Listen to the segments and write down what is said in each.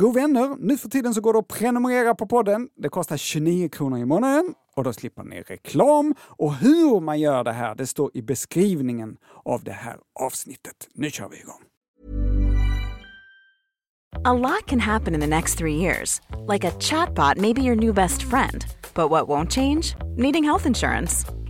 God vänner, nu för tiden så går det att prenumerera på podden. Det kostar 29 kronor i månaden och då slipper ni reklam. Och hur man gör det här, det står i beskrivningen av det här avsnittet. Nu kör vi igång! A lot can happen in the next three years. Like a chatbot maybe your new best friend. But what won't change? Needing health insurance.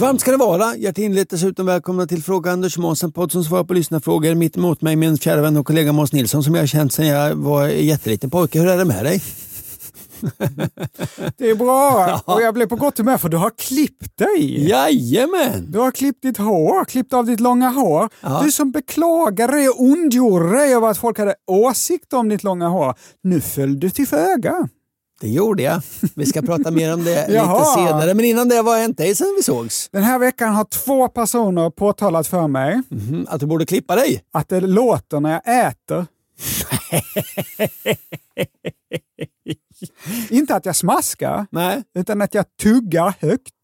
Varmt ska det vara. Hjärtinnerligt dessutom välkomna till Fråga Anders Måns, en podd som svarar på lyssnarfrågor. Mitt emot mig min kära vän och kollega Måns Nilsson som jag har känt sedan jag var jätteliten pojke. Hur är det med dig? Det är bra! Och jag blev på gott humör för du har klippt dig. Jajamän! Du har klippt ditt hår, klippt av ditt långa hår. Ja. Du som beklagade dig och ondgjorde dig över att folk hade åsikter om ditt långa hår. Nu föll du till föga. Det gjorde jag. Vi ska prata mer om det lite senare. Men innan det, vad har hänt dig sen vi sågs? Den här veckan har två personer påtalat för mig Mhm, Att du borde klippa dig? att det låter när jag äter. Inte att jag smaskar, Nej. utan att jag tuggar högt.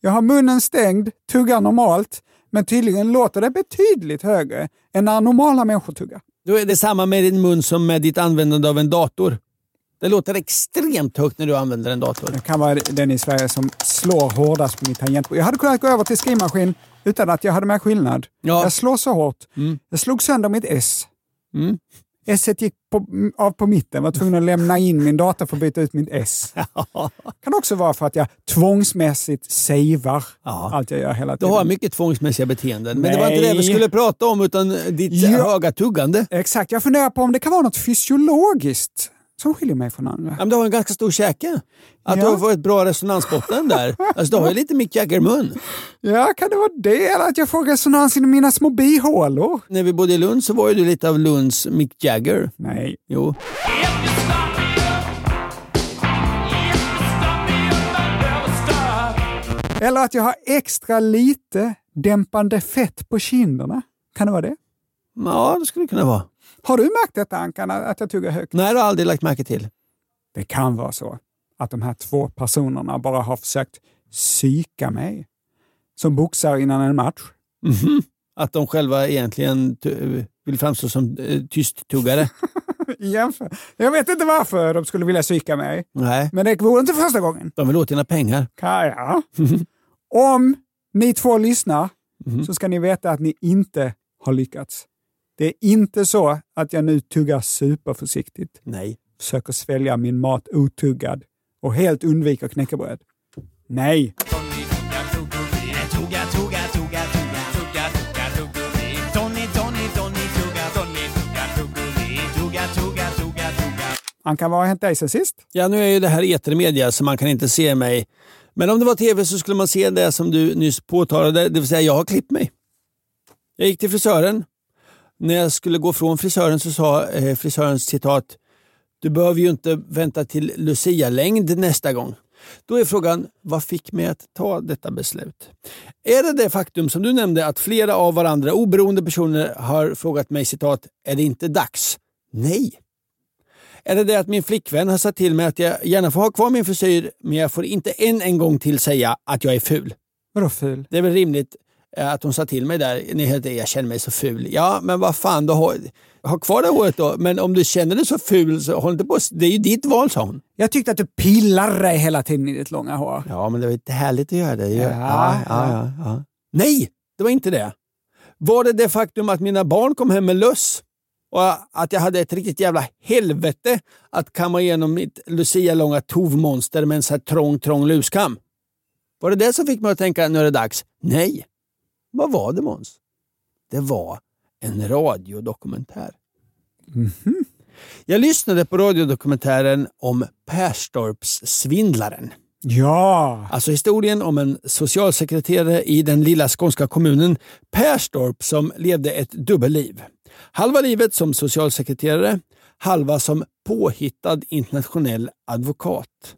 Jag har munnen stängd, tuggar normalt, men tydligen låter det betydligt högre än när normala människor tuggar. Då är det samma med din mun som med ditt användande av en dator. Det låter extremt högt när du använder en dator. Jag kan vara den i Sverige som slår hårdast på mitt tangentbord. Jag hade kunnat gå över till skrivmaskin utan att jag hade med skillnad. Ja. Jag slår så hårt. Mm. Jag slog sönder mitt S. Mm. S gick på, av på mitten, var tvungen att lämna in min dator för att byta ut mitt S. kan också vara för att jag tvångsmässigt savear Ja. allt jag gör hela Du tiden. har mycket tvångsmässiga beteenden. Men det var inte det vi Nej. skulle prata om utan ditt Ja. höga tuggande. Exakt, jag funderar på om det kan vara något fysiologiskt som skiljer mig från andra. Ja, men du har en ganska stor käke. Att Ja. du har fått ett bra resonansbotten där. Alltså, du har ju lite Mick Jagger-mun. Ja, kan det vara det? Eller att jag får resonans i mina små bihålor? När vi bodde i Lund så var ju du lite av Lunds Mick Jagger. Nej. Jo. Eller att jag har extra lite dämpande fett på kinderna. Kan det vara det? Ja, det skulle det kunna vara. Har du märkt detta Ankan, att jag tuggar högt? Nej, det har jag aldrig lagt märke till. Det kan vara så att de här två personerna bara har försökt psyka mig. Som boxar innan en match. Mhm. Att de själva egentligen vill framstå som eh, tysttuggare. Jämför. Jag vet inte varför de skulle vilja psyka mig, Nej, men det vore inte första gången. de vill åt dina pengar. Kaja. Om ni två lyssnar så ska ni veta att ni inte har lyckats. Det är inte så att jag nu tuggar superförsiktigt, Nej. försöker svälja min mat otuggad och helt undviker knäckebröd. Nej, Ankan, vad har hänt dig sen sist? Ja, nu är ju det här etermedia så man kan inte se mig Men om det var tv så skulle man se det som du nyss påtalade, det vill säga jag har klippt mig. Jag gick till frisören. När jag skulle gå från frisören så sa eh, frisören citat du behöver ju inte vänta till Lucia-längd nästa gång. Då är frågan, vad fick mig att ta detta beslut? Är det det faktum som du nämnde att flera av varandra oberoende personer har frågat mig citat, är det inte dags? Nej. Är det det att min flickvän har sagt till mig att jag gärna får ha kvar min frisyr men jag får inte en, en gång till säga att jag är ful? Vadå ful? Det är väl rimligt att hon sa till mig där, ni hörde, jag känner mig så ful. Ja, men vad fan, då har, ha kvar det håret då. Men om du känner dig så ful, så håll inte på. Det är ju ditt val, sa hon. Jag tyckte att du pillade dig hela tiden i ditt långa hår. Ja, men det var inte härligt att göra det. Ja, ja, ja, ja. Nej, det var inte det. Var det det faktum att mina barn kom hem med löss och att jag hade ett riktigt jävla helvete att kamma igenom mitt Lucia-långa tovmonster med en så här trång, trång luskam? Var det det som fick mig att tänka nu är det dags? Nej. Vad var det Måns? Det var en radiodokumentär. Jag lyssnade på radiodokumentären om Perstorpssvindlaren. Ja! Alltså historien om en socialsekreterare i den lilla skånska kommunen Perstorp som levde ett dubbelliv. Halva livet som socialsekreterare, halva som påhittad internationell advokat.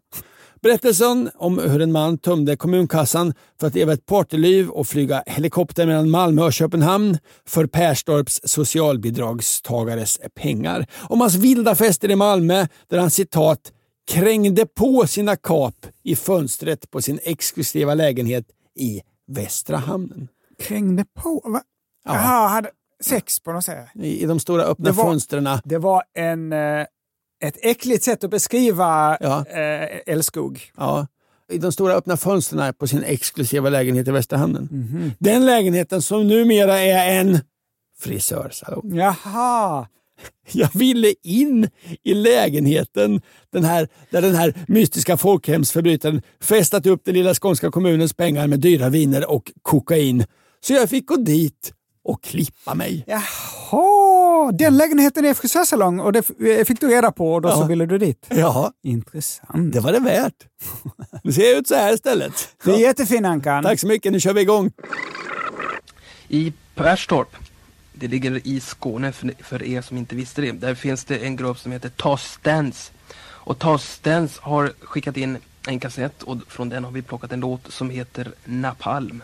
Berättelsen om hur en man tömde kommunkassan för att leva ett partyliv och flyga helikopter mellan Malmö och Köpenhamn för Perstorps socialbidragstagares pengar. Om hans vilda fester i Malmö där han citat krängde på sina kap i fönstret på sin exklusiva lägenhet i Västra hamnen. Krängde på? Va? Ja. Jaha, hade sex på något sätt. I, i de stora öppna Det var- fönstren. Det var en, eh, ett äckligt sätt att beskriva Ja. eh, älskog. Ja, I de stora öppna fönstren på sin exklusiva lägenhet i Västra hamnen. Mhm. Den lägenheten som numera är en frisörsalong. Jaha! Jag ville in i lägenheten den här, där den här mystiska folkhemsförbrytaren festat upp den lilla skånska kommunens pengar med dyra viner och kokain. Så jag fick gå dit och klippa mig. Jaha! Den lägenheten är frisörsalong och det f- fick du reda på och då Ja. så ville du dit. Ja, Intressant. det var det värt. Nu ser jag ut så här istället. Det är jättefin Ankan. Tack så mycket, nu kör vi igång. I Perstorp, det ligger i Skåne för, er som inte visste det, där finns det en grupp som heter Tastens. Och Tastens har skickat in en kassett och från den har vi plockat en låt som heter Napalm.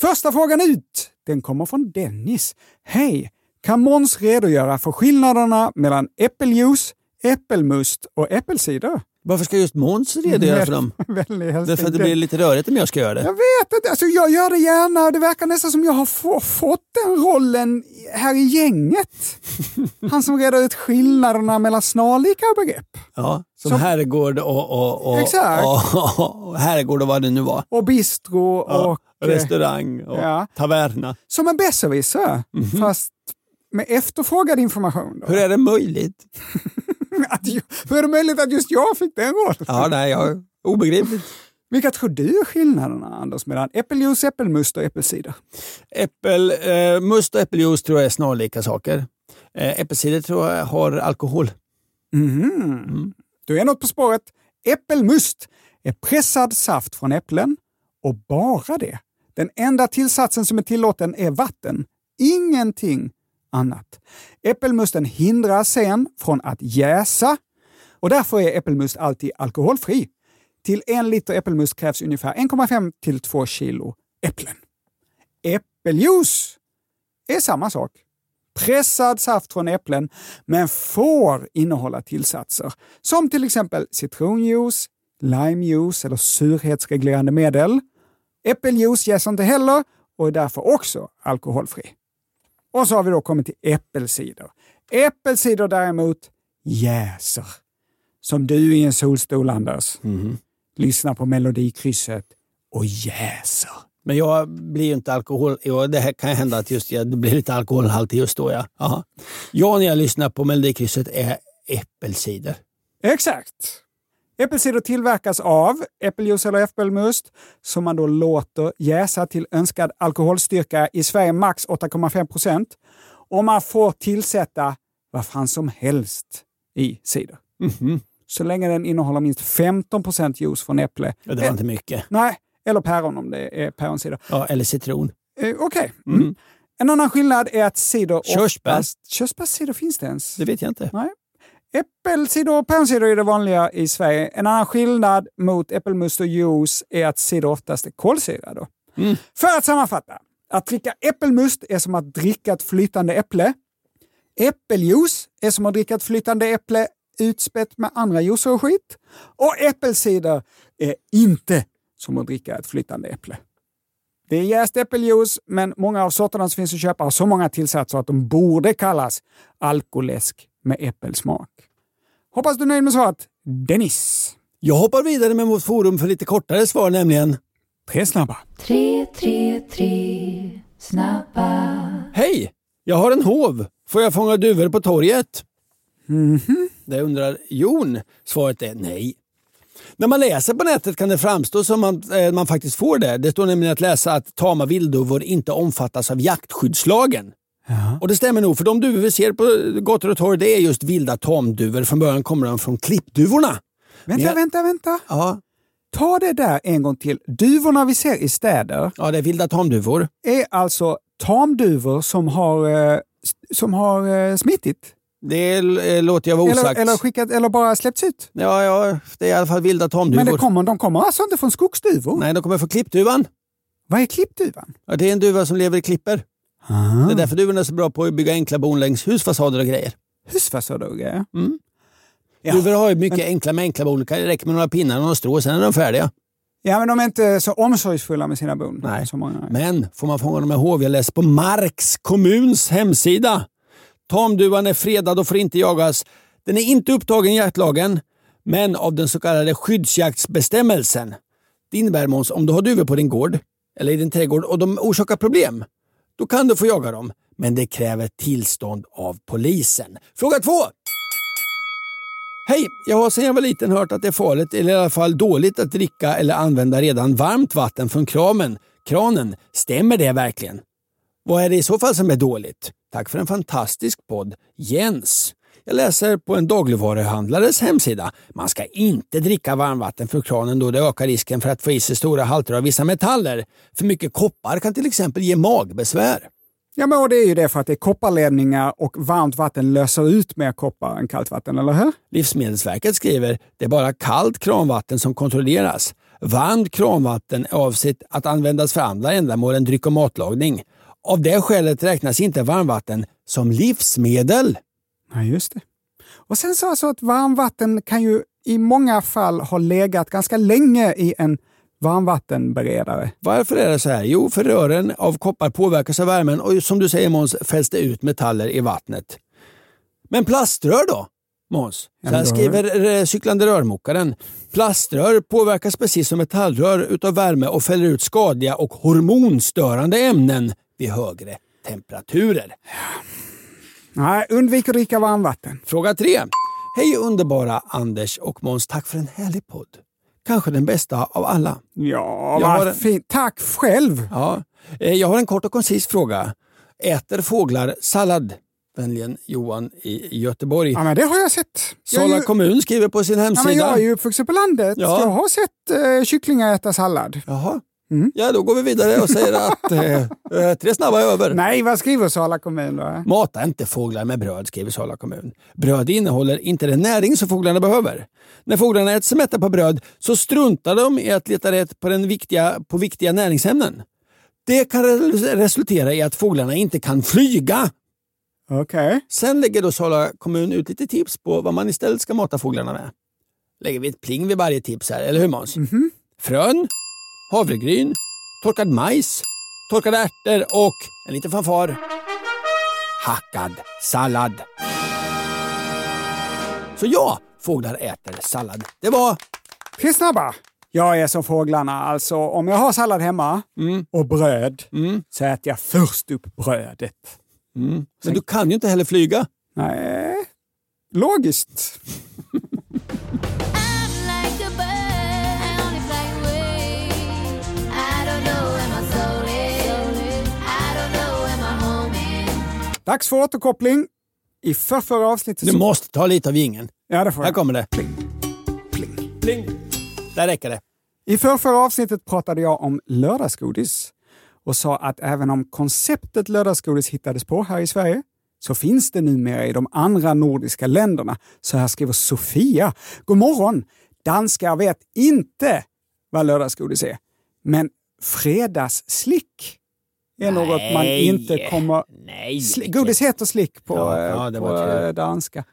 Första frågan ut, den kommer från Dennis. Hej! Kan Måns redogöra för skillnaderna mellan äppeljuice, äppelmust och äppelcider? Varför ska just Måns redogöra för dem? Väldigt helst Det är för att det blir lite rörigt om jag ska göra det. Jag vet inte, alltså jag gör det gärna. Det verkar nästan som jag har få, fått den rollen här i gänget. Han som reder ut skillnaderna mellan snarlika begrepp. Ja, som, Som- herrgård och, och, och, Exakt. och, och herrgård och vad det nu var. Och bistro Ja, och... eh, restaurang och ja. taverna. Som en besserwisser, fast med efterfrågad information. Då. Hur är det möjligt? Att, hur är det möjligt att just jag fick den rollen? Ja, nej, jag, obegripligt. Vilka tror du är skillnaderna, Anders, mellan äppeljuice, äppelmust och äppelcider? Äppel, eh, och äppeljuice tror jag är snarlika saker. Eh, äppelcider tror jag har alkohol. Mhm. Du är något på spåret. Äppelmust är pressad saft från äpplen och bara det. Den enda tillsatsen som är tillåten är vatten. Ingenting annat. Äppelmusten hindrar sen från att jäsa och därför är äppelmust alltid alkoholfri. Till en liter äppelmust krävs ungefär 1,5 till 2 kilo äpplen. Äppeljuice är samma sak. Pressad saft från äpplen, men får innehålla tillsatser som till exempel citronjuice, limejuice eller surhetsreglerande medel. Äppeljuice jäser inte heller och är därför också alkoholfri. Och så har vi då kommit till äppelcider. Äppelcider däremot jäser. Som du i en solstol, Anders. Lyssnar på melodikrysset och jäser. Men jag blir ju inte alkohol... Jo, det här kan hända att just jag blir lite alkoholhaltig just då. Ja. Aha. Jag när jag lyssnar på Melodikrysset är äppelcider. Exakt. Äppelcider tillverkas av äppeljuice eller äppelmust som man då låter jäsa till önskad alkoholstyrka. I Sverige max 8,5 procent. Och man får tillsätta vad fan som helst i cider. Mhm. Så länge den innehåller minst 15 procent juice från äpple. Ja, det var inte mycket. Nej, eller päron om det är päronsider. Ja, eller citron. Eh, Okej. Mm. En annan skillnad är att cider Körsbär. Körsbärscider finns det ens? Det vet jag inte. Nej. Äppelcider och päronsider är det vanliga i Sverige. En annan skillnad mot äppelmust och juice är att cider oftast är kolsyrad. Mm. För att sammanfatta. Att dricka äppelmust är som att dricka ett flytande äpple. Äppeljuice är som att dricka ett flytande äpple utspätt med andra juicer och skit. Och äppelcider är inte som att dricka ett flytande äpple. Det är jäst äppeljuice, men många av sorterna som finns att köpa har så många tillsatser att de borde kallas alkoläsk med äppelsmak. Hoppas du är nöjd med svaret. Dennis. Jag hoppar vidare med vårt forum för lite kortare svar nämligen. Tre snabba. Tre, tre, tre, snabba. Hej! Jag har en hov. Får jag fånga duvor på torget? Det undrar Jon. Svaret är nej. När man läser på nätet kan det framstå som att eh, man faktiskt får det. Det står nämligen att läsa att tama vildduvor inte omfattas av jaktskyddslagen. Och det stämmer nog, för de duvor vi ser på gator och torg det är just vilda tamduvor. Från början kommer de från klippduvorna. Vänta, Ja. vänta, vänta. Ja, Ta det där en gång till. Duvorna vi ser i städer ja det är vilda tamduvor. är alltså tamduvor som har, eh, som har eh, smittit. Det eh, låter jag vara osagt. Eller, eller, skickat, eller bara släppts ut. Ja, ja, det är i alla fall vilda tamduvor. Men det kommer, de kommer alltså inte från skogsduvor? Nej, de kommer från klippduvan. Vad är klippduvan? Ja, det är en duva som lever i klipper. Ah. Det är därför duvorna är så bra på att bygga enkla bon längs husfasader och grejer. Husfasader och grejer. Mm. Ja. Duvor har ju mycket enkla med enkla bon. Det räcker med några pinnar och några strå, sen är de färdiga. Ja, men de är inte så omsorgsfulla med sina bon. Nej. Men får man fånga dem med hov? Jag läser på Marks kommuns hemsida. Tamduvan är fredad och får inte jagas. Den är inte upptagen i jaktlagen, men av den så kallade skyddsjaktsbestämmelsen. Det innebär Måns, om du har duvor på din gård eller i din trädgård och de orsakar problem, då kan du få jaga dem. Men det kräver tillstånd av polisen. Fråga två. Hej! Jag har sedan jag var liten hört att det är farligt, eller i alla fall dåligt, att dricka eller använda redan varmt vatten från kramen. kranen. Stämmer det verkligen? Vad är det i så fall som är dåligt? Tack för en fantastisk podd, Jens. Jag läser på en dagligvaruhandlares hemsida. Man ska inte dricka varmvatten från kranen då det ökar risken för att få i sig stora halter av vissa metaller. För mycket koppar kan till exempel ge magbesvär. Ja, men och det är ju det för att det är kopparledningar och varmt vatten löser ut mer koppar än kallt vatten, eller hur? Livsmedelsverket skriver det är bara kallt kranvatten som kontrolleras. Varmt kranvatten är avsett att användas för andra ändamål än dryck och matlagning. Av det skälet räknas inte varmvatten som livsmedel. Ja, just det. Och sen så alltså att varmvatten kan ju i många fall ha legat ganska länge i en varmvattenberedare. Varför är det så här? Jo, för rören av koppar påverkas av värmen och som du säger Måns fälls det ut metaller i vattnet. Men plaströr då? Måns? Så här skriver eh, cyklande rörmokaren. Plaströr påverkas precis som metallrör utav värme och fäller ut skadliga och hormonstörande ämnen vid högre temperaturer. Nej, undvik att dricka varmvatten. Fråga tre. Hej underbara Anders och Måns. Tack för en härlig podd. Kanske den bästa av alla. Ja, Jag vad en- fint. Tack själv! Ja, eh, jag har en kort och koncis fråga. Äter fåglar sallad? Vänligen Johan i Göteborg. Ja, men det har jag sett. Jag Sala ju, kommun skriver på sin ja, hemsida. men jag är ju uppvuxen på landet. Ja. Jag har sett eh, kycklingar äta sallad. Jaha. Mm. Ja, då går vi vidare och säger att eh, eh, tre snabba är över. Nej, vad skriver Sala kommun då? Mata inte fåglar med bröd, skriver Sala kommun. Bröd innehåller inte den näring som fåglarna behöver. När fåglarna äter sig mätta på bröd så struntar de i att leta rätt på, den viktiga, på viktiga näringsämnen. Det kan re- resultera i att fåglarna inte kan flyga. Okej. Sen lägger då Sala kommun ut lite tips på vad man istället ska mata fåglarna med. Lägger vi ett pling vid varje tips här, eller hur Måns? Frön, havregryn, torkad majs, torkade ärtor och en liten fanfar. Hackad sallad. Så ja, fåglar äter sallad. Det var... Tre snabba. Jag är som fåglarna, alltså om jag har sallad hemma Mm. och bröd Mm. så äter jag först upp brödet. Mm. Men du kan ju inte heller flyga. Nej, logiskt. Dags för återkoppling. I förrförra avsnittet... Du måste ta lite av gingen. Ja, det får Här jag. kommer det. Pling. Pling. Där räcker det. I förrförra avsnittet pratade jag om lördagsgodis och sa att även om konceptet lördagsgodis hittades på här i Sverige så finns det numera i de andra nordiska länderna. Så här skriver Sofia. God morgon! Danskar vet inte vad lördagsgodis är. Men fredagsslick är något man Nej. inte kommer... Nej. Godis heter slick på, Ja, ja, det på eh, danska.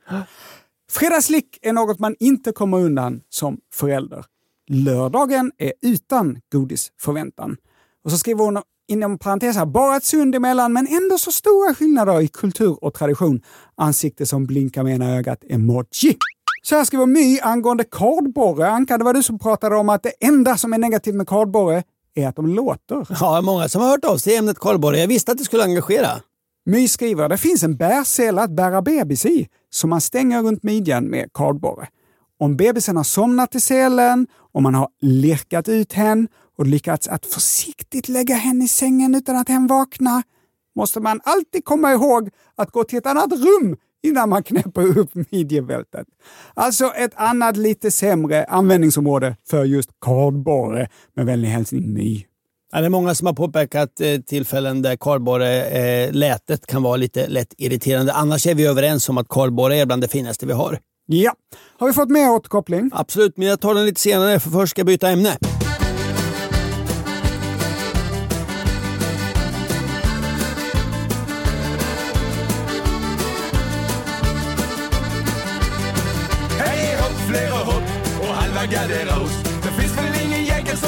Fredagsslick är något man inte kommer undan som förälder. Lördagen är utan godisförväntan. Och så skriver hon inom parentes här, bara ett sund emellan men ändå så stora skillnader i kultur och tradition. Ansikte som blinkar med ena ögat, emoji. Så här skriver My angående kardborre. Anka, det var du som pratade om att det enda som är negativt med kardborre är att de låter. Ja, många som har hört av sig i ämnet kardborre. Jag visste att det skulle engagera. My skriver det finns en bärsele att bära bebis i som man stänger runt midjan med kardborre. Om bebisen har somnat i selen, om man har lirkat ut hen och lyckats att försiktigt lägga henne i sängen utan att hen vaknar, måste man alltid komma ihåg att gå till ett annat rum innan man knäpper upp midjebältet. Alltså ett annat lite sämre användningsområde för just kardborre. Med vänlig hälsning My. Ja, det är många som har påpekat eh, tillfällen där kardborre-lätet kan vara lite lätt irriterande. Annars är vi överens om att kardborre är bland det finaste vi har. Ja, har vi fått mer återkoppling? Absolut, men jag tar den lite senare för först ska jag byta ämne.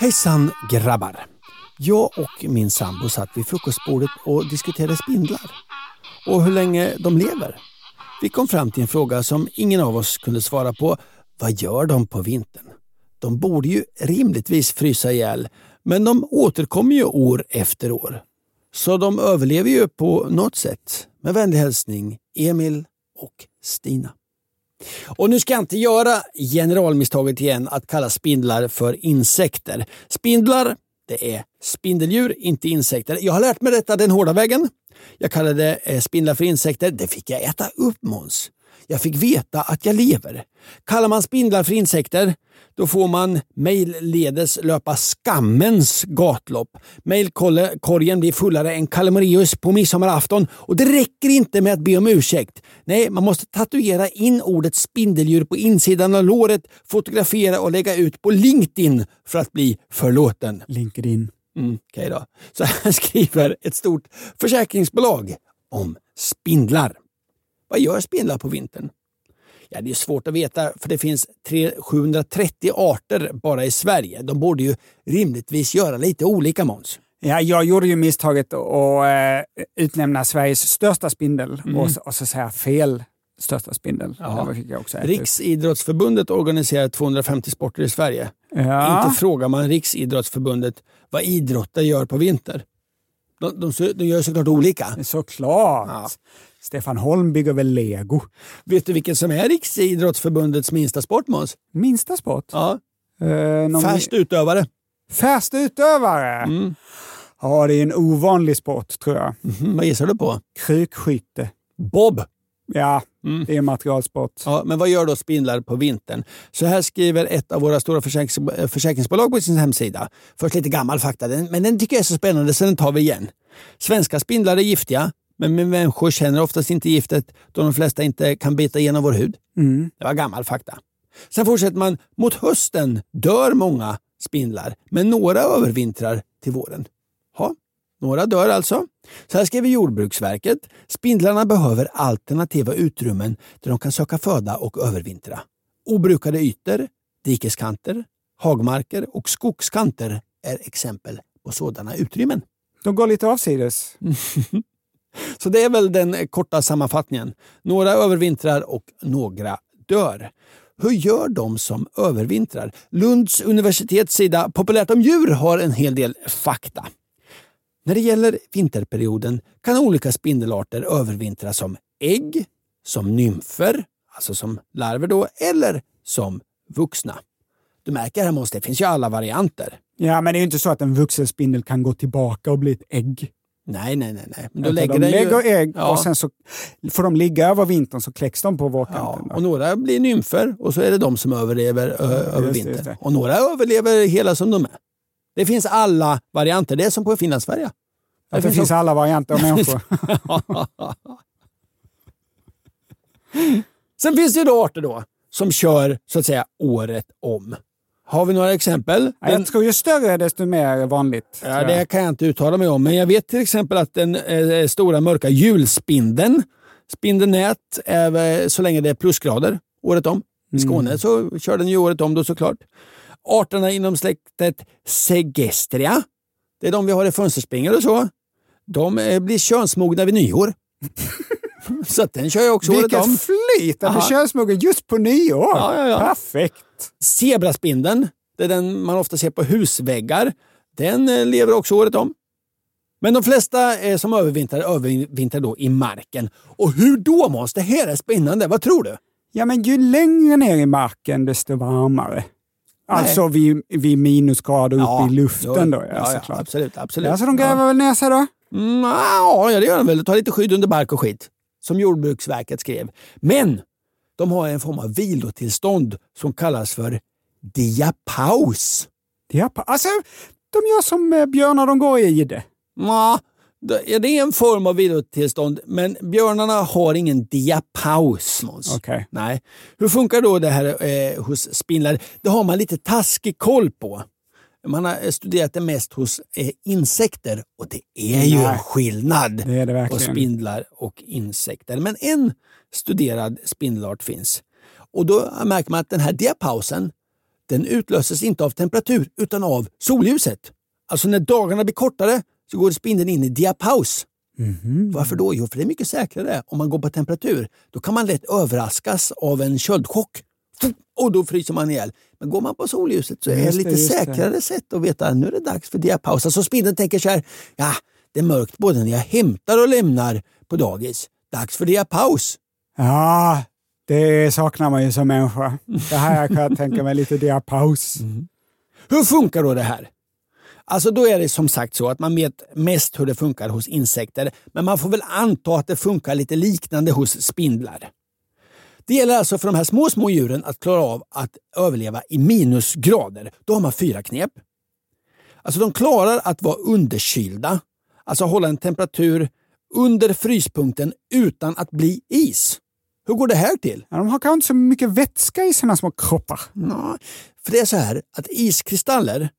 Hejsan grabbar! Jag och min sambo satt vid frukostbordet och diskuterade spindlar. Och hur länge de lever. Vi kom fram till en fråga som ingen av oss kunde svara på. Vad gör de på vintern? De borde ju rimligtvis frysa ihjäl, men de återkommer ju år efter år. Så de överlever ju på något sätt. Med vänlig hälsning Emil och Stina. Och nu ska jag inte göra generalmisstaget igen att kalla spindlar för insekter. Spindlar, det är spindeldjur, inte insekter. Jag har lärt mig detta den hårda vägen. Jag kallade eh, spindlar för insekter. Det fick jag äta upp Måns. Jag fick veta att jag lever. Kallar man spindlar för insekter, då får man mejlledes löpa skammens gatlopp. Mejlkorgen blir fullare än Kalle Moraeus på midsommarafton och det räcker inte med att be om ursäkt. Nej, man måste tatuera in ordet spindeldjur på insidan av låret, fotografera och lägga ut på LinkedIn för att bli förlåten. LinkedIn. Mm, Okej då. Så här skriver ett stort försäkringsbolag om spindlar. Vad gör spindlar på vintern? Ja, det är svårt att veta för det finns 730 arter bara i Sverige. De borde ju rimligtvis göra lite olika Måns. Ja, jag gjorde ju misstaget att äh, utnämna Sveriges största spindel Mm. och, och så säga fel största spindel. Ja. Riksidrottsförbundet organiserar 250 sporter i Sverige. Ja. Inte frågar man Riksidrottsförbundet vad idrottare gör på vinter. De, de, de gör såklart olika. Såklart. Stefan Holm bygger väl lego. Vet du vilken som är Riksidrottsförbundets minsta sport Måns? Minsta sport? Ja. Någon... Färst utövare. Färst utövare? Mm. Ja, det är en ovanlig sport tror jag. Mhm, vad gissar du på? Krykskytte. Bob. Ja, det är materialsport. Ja, men vad gör då spindlar på vintern? Så här skriver ett av våra stora försäkrings försäkringsbolag på sin hemsida. Först lite gammal fakta, men den tycker jag är så spännande så den tar vi igen. Svenska spindlar är giftiga, men vi människor känner oftast inte giftet då de flesta inte kan bita igenom vår hud. Mm. Det var gammal fakta. Sen fortsätter man. Mot hösten dör många spindlar, men några övervintrar till våren. Ja, några dör alltså. Så här skriver Jordbruksverket. Spindlarna behöver alternativa utrymmen där de kan söka föda och övervintra. Obrukade ytor, dikeskanter, hagmarker och skogskanter är exempel på sådana utrymmen. De går lite avsides. Så det är väl den korta sammanfattningen. Några övervintrar och några dör. Hur gör de som övervintrar? Lunds universitets sida Populärt om djur har en hel del fakta. När det gäller vinterperioden kan olika spindelarter övervintra som ägg, som nymfer, alltså som larver då, eller som vuxna. Du märker här måste det finns ju alla varianter. Ja, men det är ju inte så att en vuxen spindel kan gå tillbaka och bli ett ägg. Nej, nej, nej. nej. Men Utan lägger de den ju- lägger ägg Ja. och sen så får de ligga över vintern så kläcks de på vårkanten. Ja, och några blir nymfer och så är det de som överlever ö, över just det, vintern. just det. Och några överlever hela som de är. Det finns alla varianter. Det är som på Finlandsfärja. Att det finns alla varianter av människor. Sen finns det ju då arter då som kör så att säga året om. Har vi några exempel? Ja, Jag tror ju större desto mer vanligt. Ja, det kan jag inte uttala mig om, men jag vet till exempel att den eh, stora mörka julspindeln, spindelnät, är så länge det är plusgrader året om. I Skåne så kör den ju året om då såklart. Arterna inom släktet Segestria, det är de vi har i fönsterspringor och så. De eh, blir könsmogna vid nyår. så den kör jag också året Vilket om. flyt! Att Aha. bli könsmogen just på nyår! Ja, ja, ja. Perfekt! Zebraspindeln, det är den man ofta ser på husväggar, den eh, lever också året om. Men de flesta eh, som övervintrar övervintrar då i marken. Och hur då Måns? Det här är spännande. Vad tror du? Ja, men ju längre ner i marken desto varmare. Alltså vid, vid minusgrader uppe i luften då, ja, ja, såklart. ja, absolut. absolut. Ja, så de gräver väl ner sig då? Mm, ja, det gör de väl. Ta lite skydd under bark och skit. Som Jordbruksverket skrev. Men de har en form av vilotillstånd som kallas för diapaus. Diapa. Alltså, de gör som eh, björnar de går i ide. Ja, det det är en form av vilotillstånd, men björnarna har ingen diapaus. Okej. Nej. Hur funkar då det här eh, hos spindlar? Det har man lite taskig koll på. Man har studerat det mest hos eh, insekter och det är ju en skillnad Det är det på spindlar och insekter. Men en studerad spindelart finns. Och då märker man att den här diapausen den utlöses inte av temperatur utan av solljuset. Alltså när dagarna blir kortare så går spindeln in i diapaus. Mhm. Varför då? Jo, för det är mycket säkrare om man går på temperatur. Då kan man lätt överraskas av en köldchock och då fryser man ihjäl. Men går man på solljuset så är det lite just det. säkrare sätt att veta att nu är det dags för diapaus. Alltså spindeln tänker så här, ja, det är mörkt både när jag hämtar och lämnar på dagis. Dags för diapaus. Ja, det saknar man ju som människa. Det här kan jag tänka mig lite diapaus. Hur funkar då det här? Alltså då är det som sagt så att man vet mest hur det funkar hos insekter, men man får väl anta att det funkar lite liknande hos spindlar. Det gäller alltså för de här små, små djuren att klara av att överleva i minusgrader. Då har man fyra knep. Alltså de klarar att vara underkylda, alltså hålla en temperatur under fryspunkten utan att bli is. Hur går det här till? Ja, de har kanske inte så mycket vätska i sina små kroppar. Ja, för det är så här att iskristaller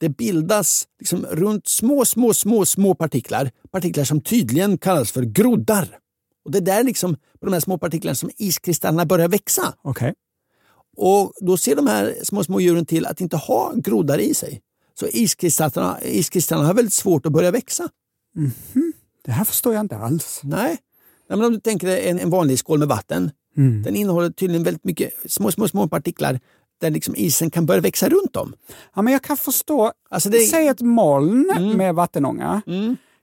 det bildas liksom runt små, små, små, små partiklar. Partiklar som tydligen kallas för groddar. Och Det är där liksom, på de här små partiklarna som iskristallerna börjar växa. Okej. Och Då ser de här små, små djuren till att inte ha groddar i sig. Så iskristallerna, iskristallerna har väldigt svårt att börja växa. Det här förstår jag inte alls. Nej. Nej men om du tänker dig en, en vanlig skål med vatten. Mm. Den innehåller tydligen väldigt mycket små, små, små partiklar där liksom isen kan börja växa runt om. Ja, men jag kan förstå. Alltså det- Säg ett moln med vattenånga.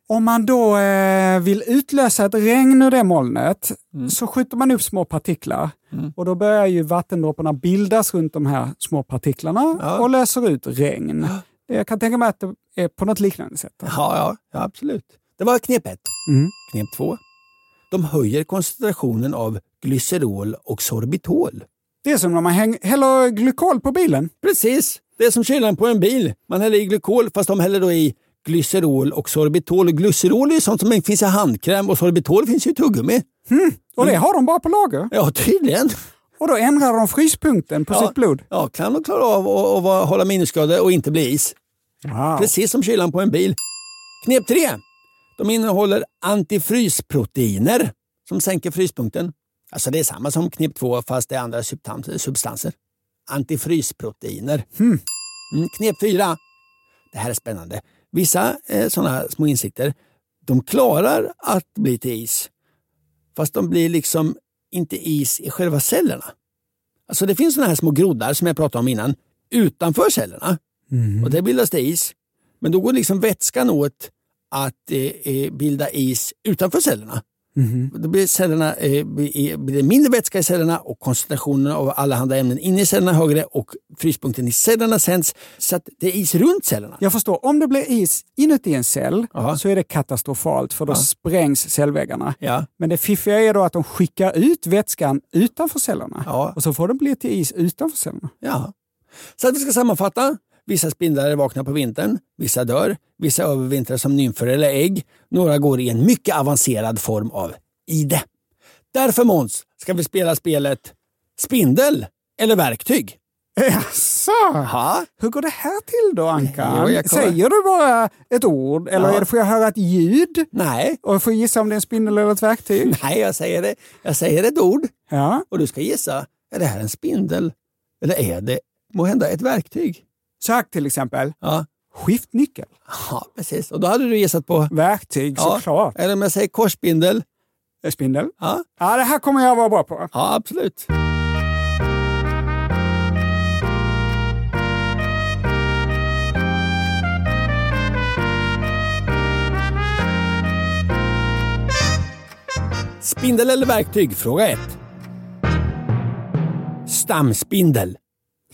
Om man då eh, vill utlösa ett regn ur det molnet så skjuter man upp små partiklar. Och då börjar ju vattendropparna bildas runt de här små partiklarna Ja. och löser ut regn. Jag kan tänka mig att det är på något liknande sätt. Ja, ja, ja absolut. Det var knep ett. Mm. Knep två. De höjer koncentrationen av glycerol och sorbitol. Det är som när man häller glykol på bilen. Precis. Det är som kylan på en bil. Man häller i glykol fast de häller då i glycerol och sorbitol. Glycerol är ju sånt som finns i handkräm och sorbitol finns ju i tuggummi. Och det har de bara på lager. Ja, tydligen. Och då ändrar de fryspunkten på Ja. sitt blod. Ja, kan de klara av att, hålla minusgrader och inte bli is. Wow. Precis som kylan på en bil. Knep 3. De innehåller antifrysproteiner som sänker fryspunkten. Alltså det är samma som knep 2 fast det är andra substans- substanser. Antifrysproteiner. Mm, knep 4. Det här är spännande. Vissa eh, sådana små insikter de klarar att bli till is. Fast de blir liksom inte is i själva cellerna. Alltså det finns sådana här små groddar som jag pratade om innan utanför cellerna. Och där bildas det is. Men då går liksom vätskan åt att eh, eh, bilda is utanför cellerna. Då blir, cellerna, eh, blir blir det mindre vätska i cellerna och koncentrationen av allehanda ämnen inne i cellerna högre och fryspunkten i cellerna sänds så att det är is runt cellerna. Jag förstår, om det blir is inuti en cell Ja. så är det katastrofalt för då sprängs cellväggarna. Ja. Men det fiffiga är då att de skickar ut vätskan utanför cellerna. Ja. Och så får det bli till is utanför cellerna. Ja. Så att vi ska sammanfatta. Vissa spindlar är vakna på vintern, vissa dör, vissa övervintrar som nymfer eller ägg. Några går i en mycket avancerad form av ide. Därför Måns ska vi spela spelet Spindel eller verktyg. Jaså? Ja. Hur går det här till då Ankan? Jo, jag Säger du bara ett ord eller Ja. får jag höra ett ljud? Nej, Och får gissa om det är en spindel eller ett verktyg? nej jag, säger det. jag säger ett ord Ja. och du ska gissa, är det här en spindel eller är det må hända ett verktyg? Sök till exempel Ja. skiftnyckel. ja, precis. Och då hade du gissat på... Verktyg såklart. Eller om jag säger korsspindel? Ja. Spindel? Ja, Ja, det här kommer jag vara bra på. ja absolut. Spindel eller verktyg? Fråga 1. Stamspindel.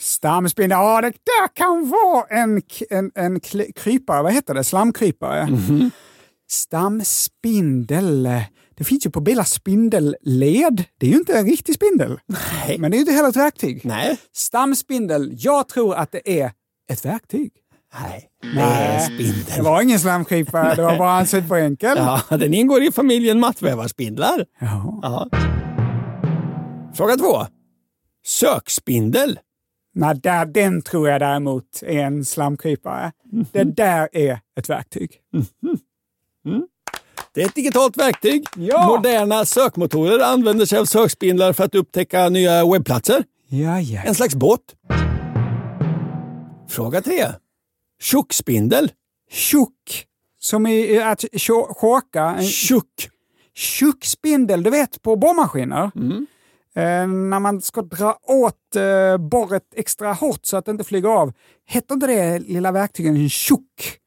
Stamspindel, ja det där kan vara en, en, en krypare, vad heter det? Slamkrypare. Mhm. Stamspindel. Det finns ju på bilar spindelled. Det är ju inte en riktig spindel. Nej. Men det är ju inte heller ett verktyg. Nej. Stamspindel, jag tror att det är ett verktyg. Nej. Det är en spindel. Det var ingen slamkrypare, det var bara en superenkel. Ja, den ingår i familjen mattvävarspindlar. Ja. Ja. Fråga två. Sökspindel. Nej, där, den tror jag däremot är en slamkrypare. Det där är ett verktyg. Det är ett digitalt verktyg. Ja. Moderna sökmotorer använder sig av sökspindlar för att upptäcka nya webbplatser. Ja, ja. En slags båt. Fråga tre. Tjockspindel. Tjock, som i att. En Tjock. tjockspindel, du vet på borrmaskiner. Mm. Eh, när man ska dra åt eh, borret extra hårt så att det inte flyger av. Hette inte det lilla verktyget en tjock?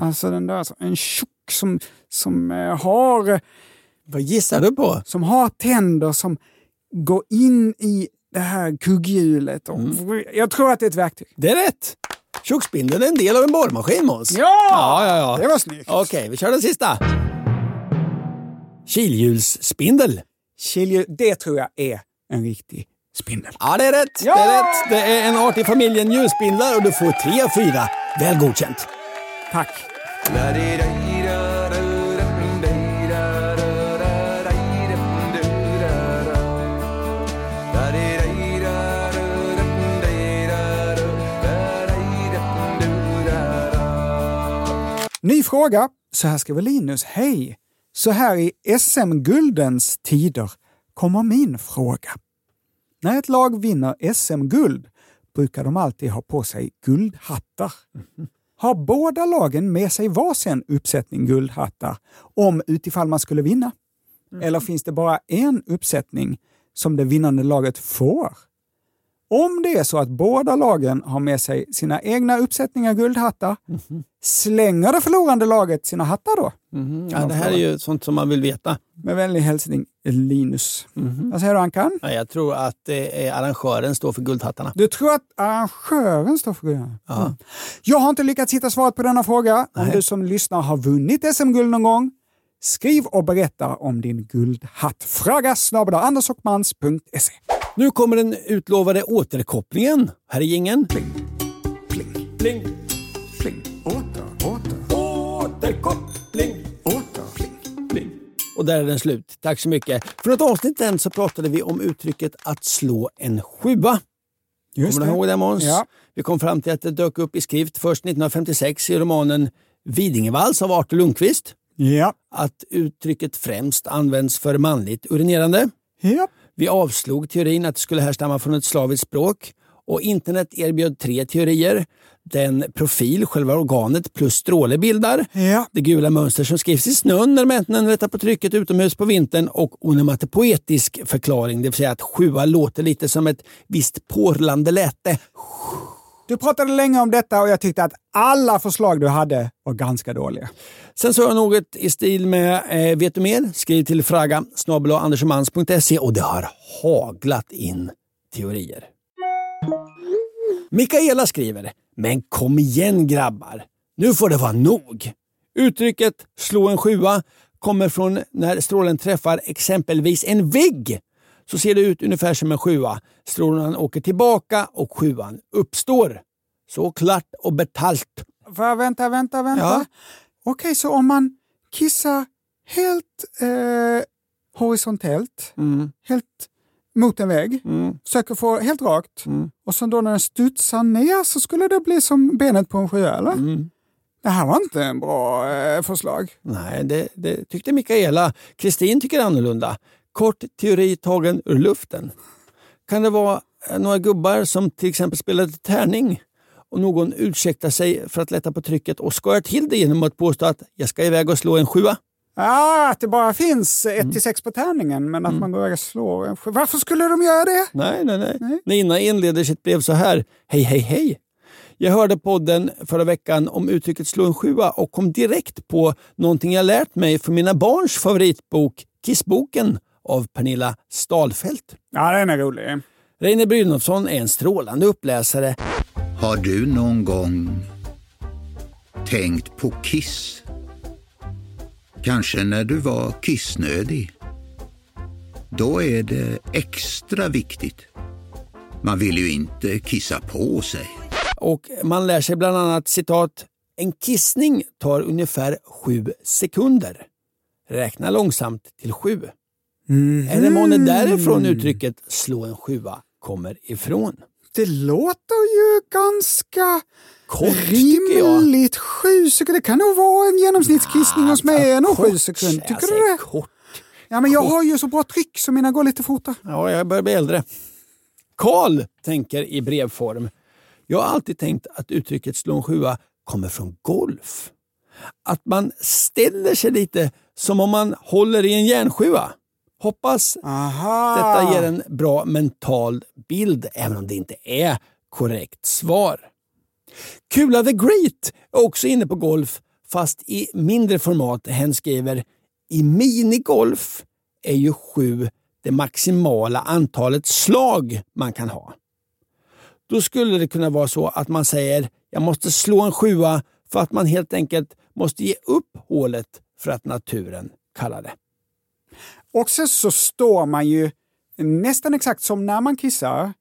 Alltså den där, en tjock som, som, eh, har, Vad gissar du på? som har tänder som går in i det här kugghjulet. Och, Mm. Jag tror att det är ett verktyg. Det är rätt. Tjockspindeln är en del av en borrmaskin, Måns. Ja! Ja, ja, ja. Det var snyggt. Okej, vi kör den sista. Kilhjulsspindel. Kilju, det tror jag är en riktig spindel. Ja, det är rätt. Ja! Det är rätt. Det är en art i familjen hjulspindlar och du får tre av fyra. Väl godkänt. Tack. fråga. Så här skriver Linus. Hej! Så här i SM-guldens tider kommer min fråga. När ett lag vinner SM-guld brukar de alltid ha på sig guldhattar. Har båda lagen med sig varsin uppsättning guldhattar om utifall man skulle vinna? Eller finns det bara en uppsättning som det vinnande laget får? Om det är så att båda lagen har med sig sina egna uppsättningar guldhattar, slänger det förlorande laget sina hattar då? Ja, det här är ju sånt som man vill veta. Med vänlig hälsning Linus. Vad säger du Ankan? Ja, jag tror att eh, arrangören står för guldhattarna. Du tror att arrangören står för guldhattarna? Mm. Jag har inte lyckats hitta svaret på denna fråga. Om du som lyssnar har vunnit SM-guld någon gång, skriv och berätta om din guldhatt. Fråga snabel andersochmans.se. Nu kommer den utlovade återkopplingen. Här är jingeln. Pling, pling, pling, pling. Åter, åter. Återkoppling. Åter, pling, pling. Och där är den slut. Tack så mycket. För något avsnitt sen så pratade vi om uttrycket att slå en sjua. Just Kommer du det. ihåg det Måns? Ja. Vi kom fram till att det dök upp i skrift först 1956 i romanen Vidingevals av Artur Lundqvist. Ja. Att uttrycket främst används för manligt urinerande. Ja. Vi avslog teorin att det skulle härstamma från ett slaviskt språk och internet erbjöd tre teorier. Den profil själva organet plus stråle bildar. Ja. Det gula mönster som skrivs i snön när männen rättar på trycket utomhus på vintern och onomatopoetisk förklaring, det vill säga att sjua låter lite som ett visst porlande läte. Du pratade länge om detta och jag tyckte att alla förslag du hade var ganska dåliga. Sen sa jag något i stil med eh, Vet du mer? Skriv till fraga andersomans.se och det har haglat in teorier. Mikaela skriver Men kom igen grabbar! Nu får det vara nog! Uttrycket slå en sjua kommer från när strålen träffar exempelvis en vägg. Så ser det ut ungefär som en sjua. Strålen åker tillbaka och sjuan uppstår. Så klart och betalt. Va, vänta, vänta, vänta. Ja. Okej, så om man kissar helt eh, horisontellt, Mm. helt mot en vägg, Mm. försöker få helt rakt Mm. och sen då när den studsar ner så skulle det bli som benet på en sjö, eller? Mm. Det här var inte en bra eh, förslag. Nej, det, det tyckte Mikaela. Kristin tycker annorlunda. Kort teori tagen ur luften. Kan det vara eh, några gubbar som till exempel spelade tärning och någon ursäktar sig för att lätta på trycket och skojar till det genom att påstå att jag ska iväg och slå en sjua? Ah, att det bara finns Mm. 1 till 6 på tärningen, men att man går iväg och slår en sjö. Varför skulle de göra det? Nej, nej, nej. Nina inleder sitt brev så här. Hej, hej, hej. Jag hörde podden förra veckan om uttrycket slå en sjua och kom direkt på någonting jag lärt mig för mina barns favoritbok Kissboken av Pernilla Stalfelt. Ja, den är rolig. Reine Brynolfsson är en strålande uppläsare. Har du någon gång tänkt på kiss? Kanske när du var kissnödig? Då är det extra viktigt. Man vill ju inte kissa på sig. Och man lär sig bland annat citat En kissning tar ungefär sju sekunder. Räkna långsamt till sju. Är det månne därifrån uttrycket slå en sjua kommer ifrån? Det låter ju ganska Kort rimligt. Sju sekunder. Det kan nog vara en genomsnittskissning hos mig. är nog sju sekunder. Tycker du det? Kort. Ja, men jag har ju så bra tryck så mina går lite fortare. Ja, jag börjar bli äldre. Karl tänker i brevform. Jag har alltid tänkt att uttrycket slå en sjua kommer från golf. Att man ställer sig lite som om man håller i en järnsjua. Hoppas Aha. detta ger en bra mental bild, även om det inte är korrekt svar. Kula the Great är också inne på golf, fast i mindre format. Hen skriver i minigolf är ju sju det maximala antalet slag man kan ha. Då skulle det kunna vara så att man säger jag måste slå en sjua för att man helt enkelt måste ge upp hålet för att naturen kallar det. Och sen så står man ju nästan exakt som när man kissar,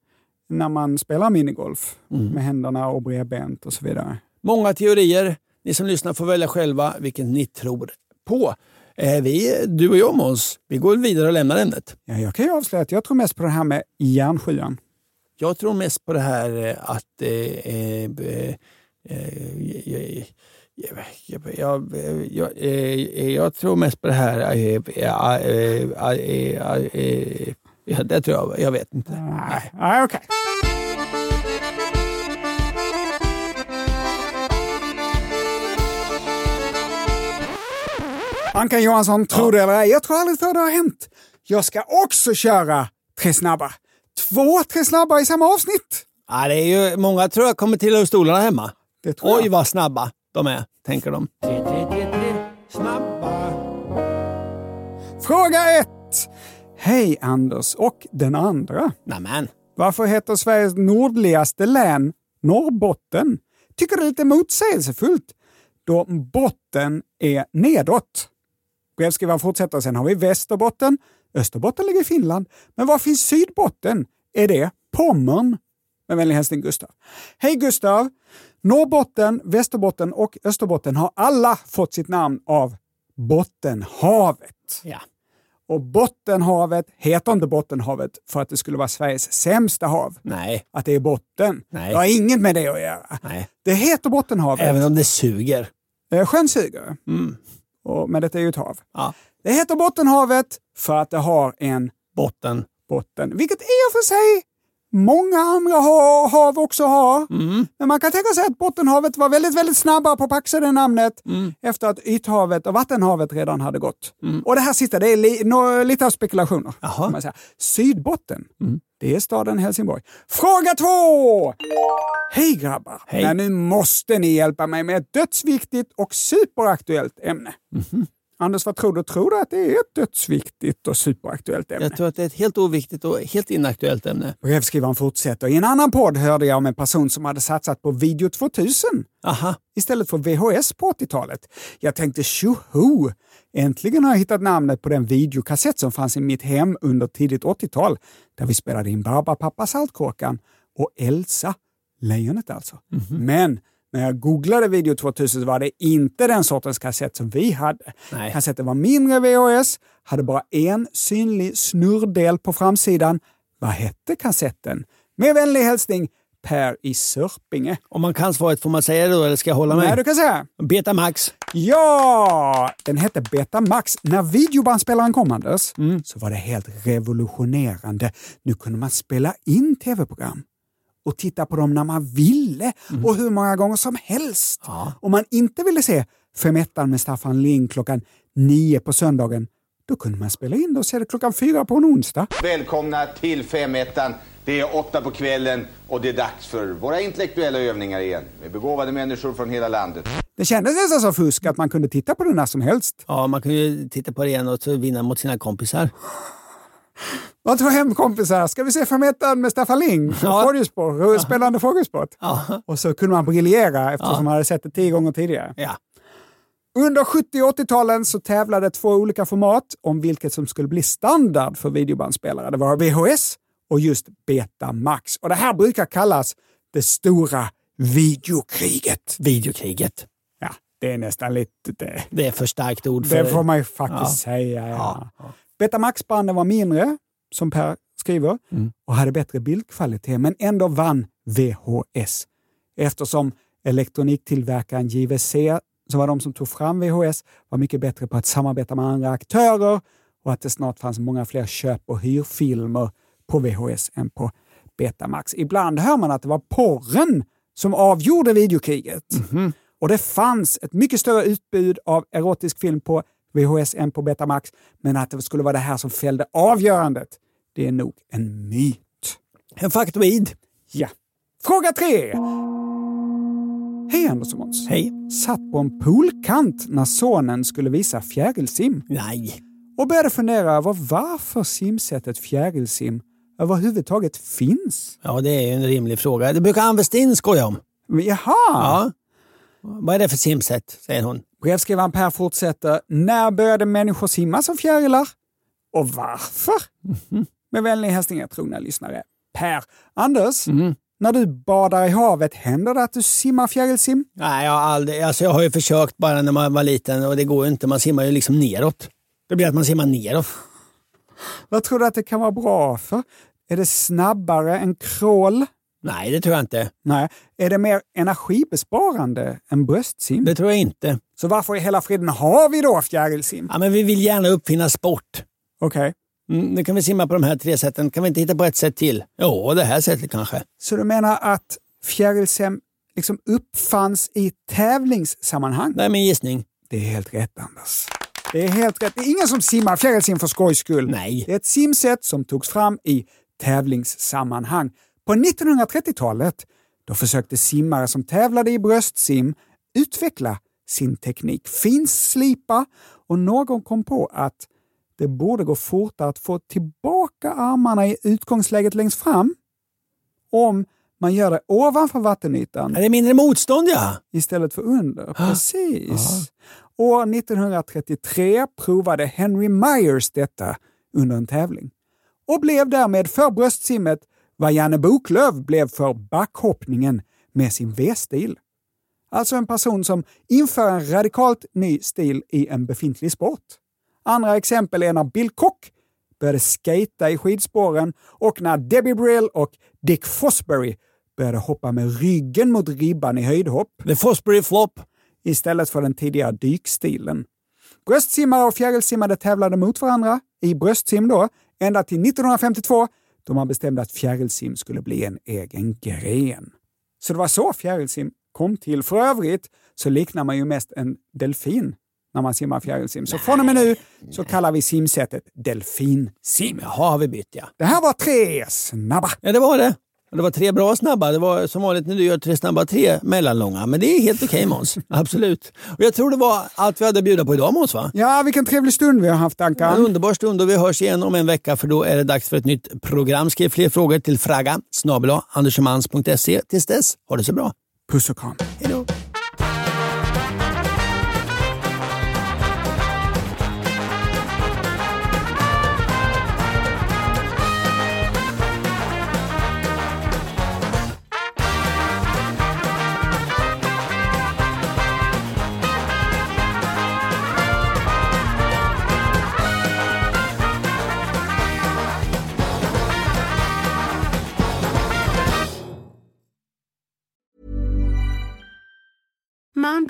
när man spelar minigolf med händerna och bredbent och så vidare. Många teorier. Ni som lyssnar får välja själva vilken ni tror på. Eh, vi, du och jag Måns, vi går vidare och lämnar ämnet. Ja, jag kan ju avslöja att jag tror mest på det här med järnsjuan. Jag tror mest på det här eh, att... Eh, eh, eh, jag, jag, jag, jag, jag tror mest på det här. det tror jag. Jag vet inte. Nej, okej. okej. Ankan Johansson, tror det eller ej, jag tror aldrig att det har hänt. Jag ska också köra Tre snabba. Två Tre snabba i samma avsnitt. Ja, det är ju, många tror jag kommer till ur stolarna hemma. Det tror Oj, jag. vad snabba de är, tänker de. Snabba. Fråga ett. Hej Anders och den andra. Nämen. Varför heter Sveriges nordligaste län Norrbotten? Tycker det är lite motsägelsefullt då botten är nedåt. Brevskrivaren fortsätter, sen har vi Västerbotten. Österbotten ligger i Finland. Men var finns Sydbotten? Är det Pommern? Med vänlig hälsning Gustav. Hej Gustav! Norrbotten, Västerbotten och Österbotten har alla fått sitt namn av Bottenhavet. Ja. Och Bottenhavet heter inte Bottenhavet för att det skulle vara Sveriges sämsta hav. Nej. Att det är botten. Nej. Det har inget med det att göra. Nej. Det heter Bottenhavet. Även om det suger. Eh, Sjön suger. Mm. Och, men det är ju ett hav. Ja. Det heter Bottenhavet för att det har en Botten. botten. Vilket i och för sig många andra ha- hav också har. Mm. Men man kan tänka sig att Bottenhavet var väldigt, väldigt snabba på att paxa det namnet Mm. efter att Ythavet och Vattenhavet redan hade gått. Och det här sista, det är li, nå- lite av spekulationer. Man säga. Sydbotten, det är staden Helsingborg. Fråga två! Hej grabbar! Hej. Men nu måste ni hjälpa mig med ett dödsviktigt och superaktuellt ämne. Anders, vad tror du? Tror du att det är ett dödsviktigt och superaktuellt ämne? Jag tror att det är ett helt oviktigt och helt inaktuellt ämne. Brevskrivaren fortsätter. I en annan podd hörde jag om en person som hade satsat på video 2000 Aha. istället för VHS på 80-talet. Jag tänkte tjoho! Äntligen har jag hittat namnet på den videokassett som fanns i mitt hem under tidigt 80-tal där vi spelade in Barbapapa Saltkråkan och Elsa, lejonet alltså. Men när jag googlade video 2000 så var det inte den sortens kassett som vi hade. Nej. Kassetten var mindre VHS, hade bara en synlig snurrdel på framsidan. Vad hette kassetten? Med vänlig hälsning Per i Sörpinge. Om man kan svaret, får man säga det då eller ska jag hålla mig? Nej, du kan säga. Betamax. Ja! Den hette Betamax. När videobandspelaren kom, Anders, så var det helt revolutionerande. Nu kunde man spela in tv-program och titta på dem när man ville och hur många gånger som helst. Om man inte ville se Femettan med Staffan Ling klockan nio på söndagen, då kunde man spela in det och se det klockan fyra på en onsdag. Välkomna till Femettan. Det är åtta på kvällen och det är dags för våra intellektuella övningar igen. Med begåvade människor från hela landet. Det kändes nästan som fusk att man kunde titta på det när som helst. Ja, man kan ju titta på det igen och vinna mot sina kompisar. Man tog hem kompisar, ska vi se Femettan med Staffan Ling? Ja. Frågesport, spännande frågesport. Ja. Och så kunde man briljera eftersom man hade sett det tio gånger tidigare. Ja. Under 70 och 80-talen så tävlade två olika format om vilket som skulle bli standard för videobandspelare. Det var VHS och just Betamax. Och det här brukar kallas det stora videokriget. Videokriget. Ja, det är nästan lite... Det, Det är för starkt ord för det får man ju faktiskt Ja. säga. Ja. Ja. Betamax-banden var mindre, som Per skriver, Mm. och hade bättre bildkvalitet, men ändå vann VHS. Eftersom elektroniktillverkaren JVC, som var de som tog fram VHS, var mycket bättre på att samarbeta med andra aktörer och att det snart fanns många fler köp och hyrfilmer på VHS än på Betamax. Ibland hör man att det var porren som avgjorde videokriget. Och det fanns ett mycket större utbud av erotisk film på VHS än på Betamax, men att det skulle vara det här som fällde avgörandet, det är nog en myt. En faktoid. Ja. Fråga tre. Hej Anders och Måns. Hej. Satt på en poolkant när sonen skulle visa fjärilsim Nej. och började fundera över varför simsättet fjärilsim överhuvudtaget finns. Ja, det är ju en rimlig fråga. Det brukar Ann Westin skoja om. Jaha! Ja. Vad är det för simsätt, säger hon. Brevskrivaren Per fortsätter. När började människor simma som fjärilar? Och varför? Med vänlig hälsning trogna lyssnare. Per. Anders, när du badar i havet, händer det att du simmar fjärilsim? Nej, jag har aldrig... Alltså jag har ju försökt bara när man var liten och det går ju inte. Man simmar ju liksom neråt. Det blir att man simmar neråt. Vad tror du att det kan vara bra för? Är det snabbare än crawl? Nej, det tror jag inte. Nej. Är det mer energibesparande än bröstsim? Det tror jag inte. Så varför i hela friden har vi då fjärilsim? Ja, men vi vill gärna uppfinna sport. Okej. Mm, nu kan vi simma på de här tre sätten. Kan vi inte hitta på ett sätt till? Jo, det här sättet kanske. Så du menar att fjärilsim liksom uppfanns i tävlingssammanhang? Det är min gissning. Det är helt rätt, Anders. Det är helt rätt. Det är ingen som simmar fjärilsim för skojs skull. Nej. Det är ett simsätt som togs fram i tävlingssammanhang. På 1930-talet då försökte simmare som tävlade i bröstsim utveckla sin teknik, finslipa och någon kom på att det borde gå fortare att få tillbaka armarna i utgångsläget längst fram om man gör det ovanför vattenytan. Är det mindre motstånd ja? Istället för under. Precis. År 1933 provade Henry Myers detta under en tävling och blev därmed för bröstsimmet vad Janne Boklöv blev för backhoppningen med sin V-stil. Alltså en person som inför en radikalt ny stil i en befintlig sport. Andra exempel är när Bill Koch började skata i skidspåren och när Debbie Brill och Dick Fosbury började hoppa med ryggen mot ribban i höjdhopp. The Fosbury Flop. Istället för den tidigare dykstilen. Bröstsimmare och fjärilsimmare tävlade mot varandra, i bröstsim då, ända till 1952 då man bestämde att fjärilsim skulle bli en egen gren. Så det var så fjärilsim kom till. För övrigt så liknar man ju mest en delfin när man simmar fjärilsim. Så från och med nu så kallar vi simsättet delfinsim. Jaha, har vi bytt ja. Det här var tre snabba. Ja, det var det. Och det var tre bra snabba. Det var som vanligt när du gör tre snabba, tre mellanlånga. Men det är helt okej Måns. Absolut. Och jag tror det var allt vi hade att bjuda på idag Måns va? Ja, vilken trevlig stund vi har haft Ankan. En underbar stund och vi hörs igen om en vecka för då är det dags för ett nytt program. Skriv fler frågor till fraga snabel. Tills dess, ha det så bra. Puss och kram. Hej då.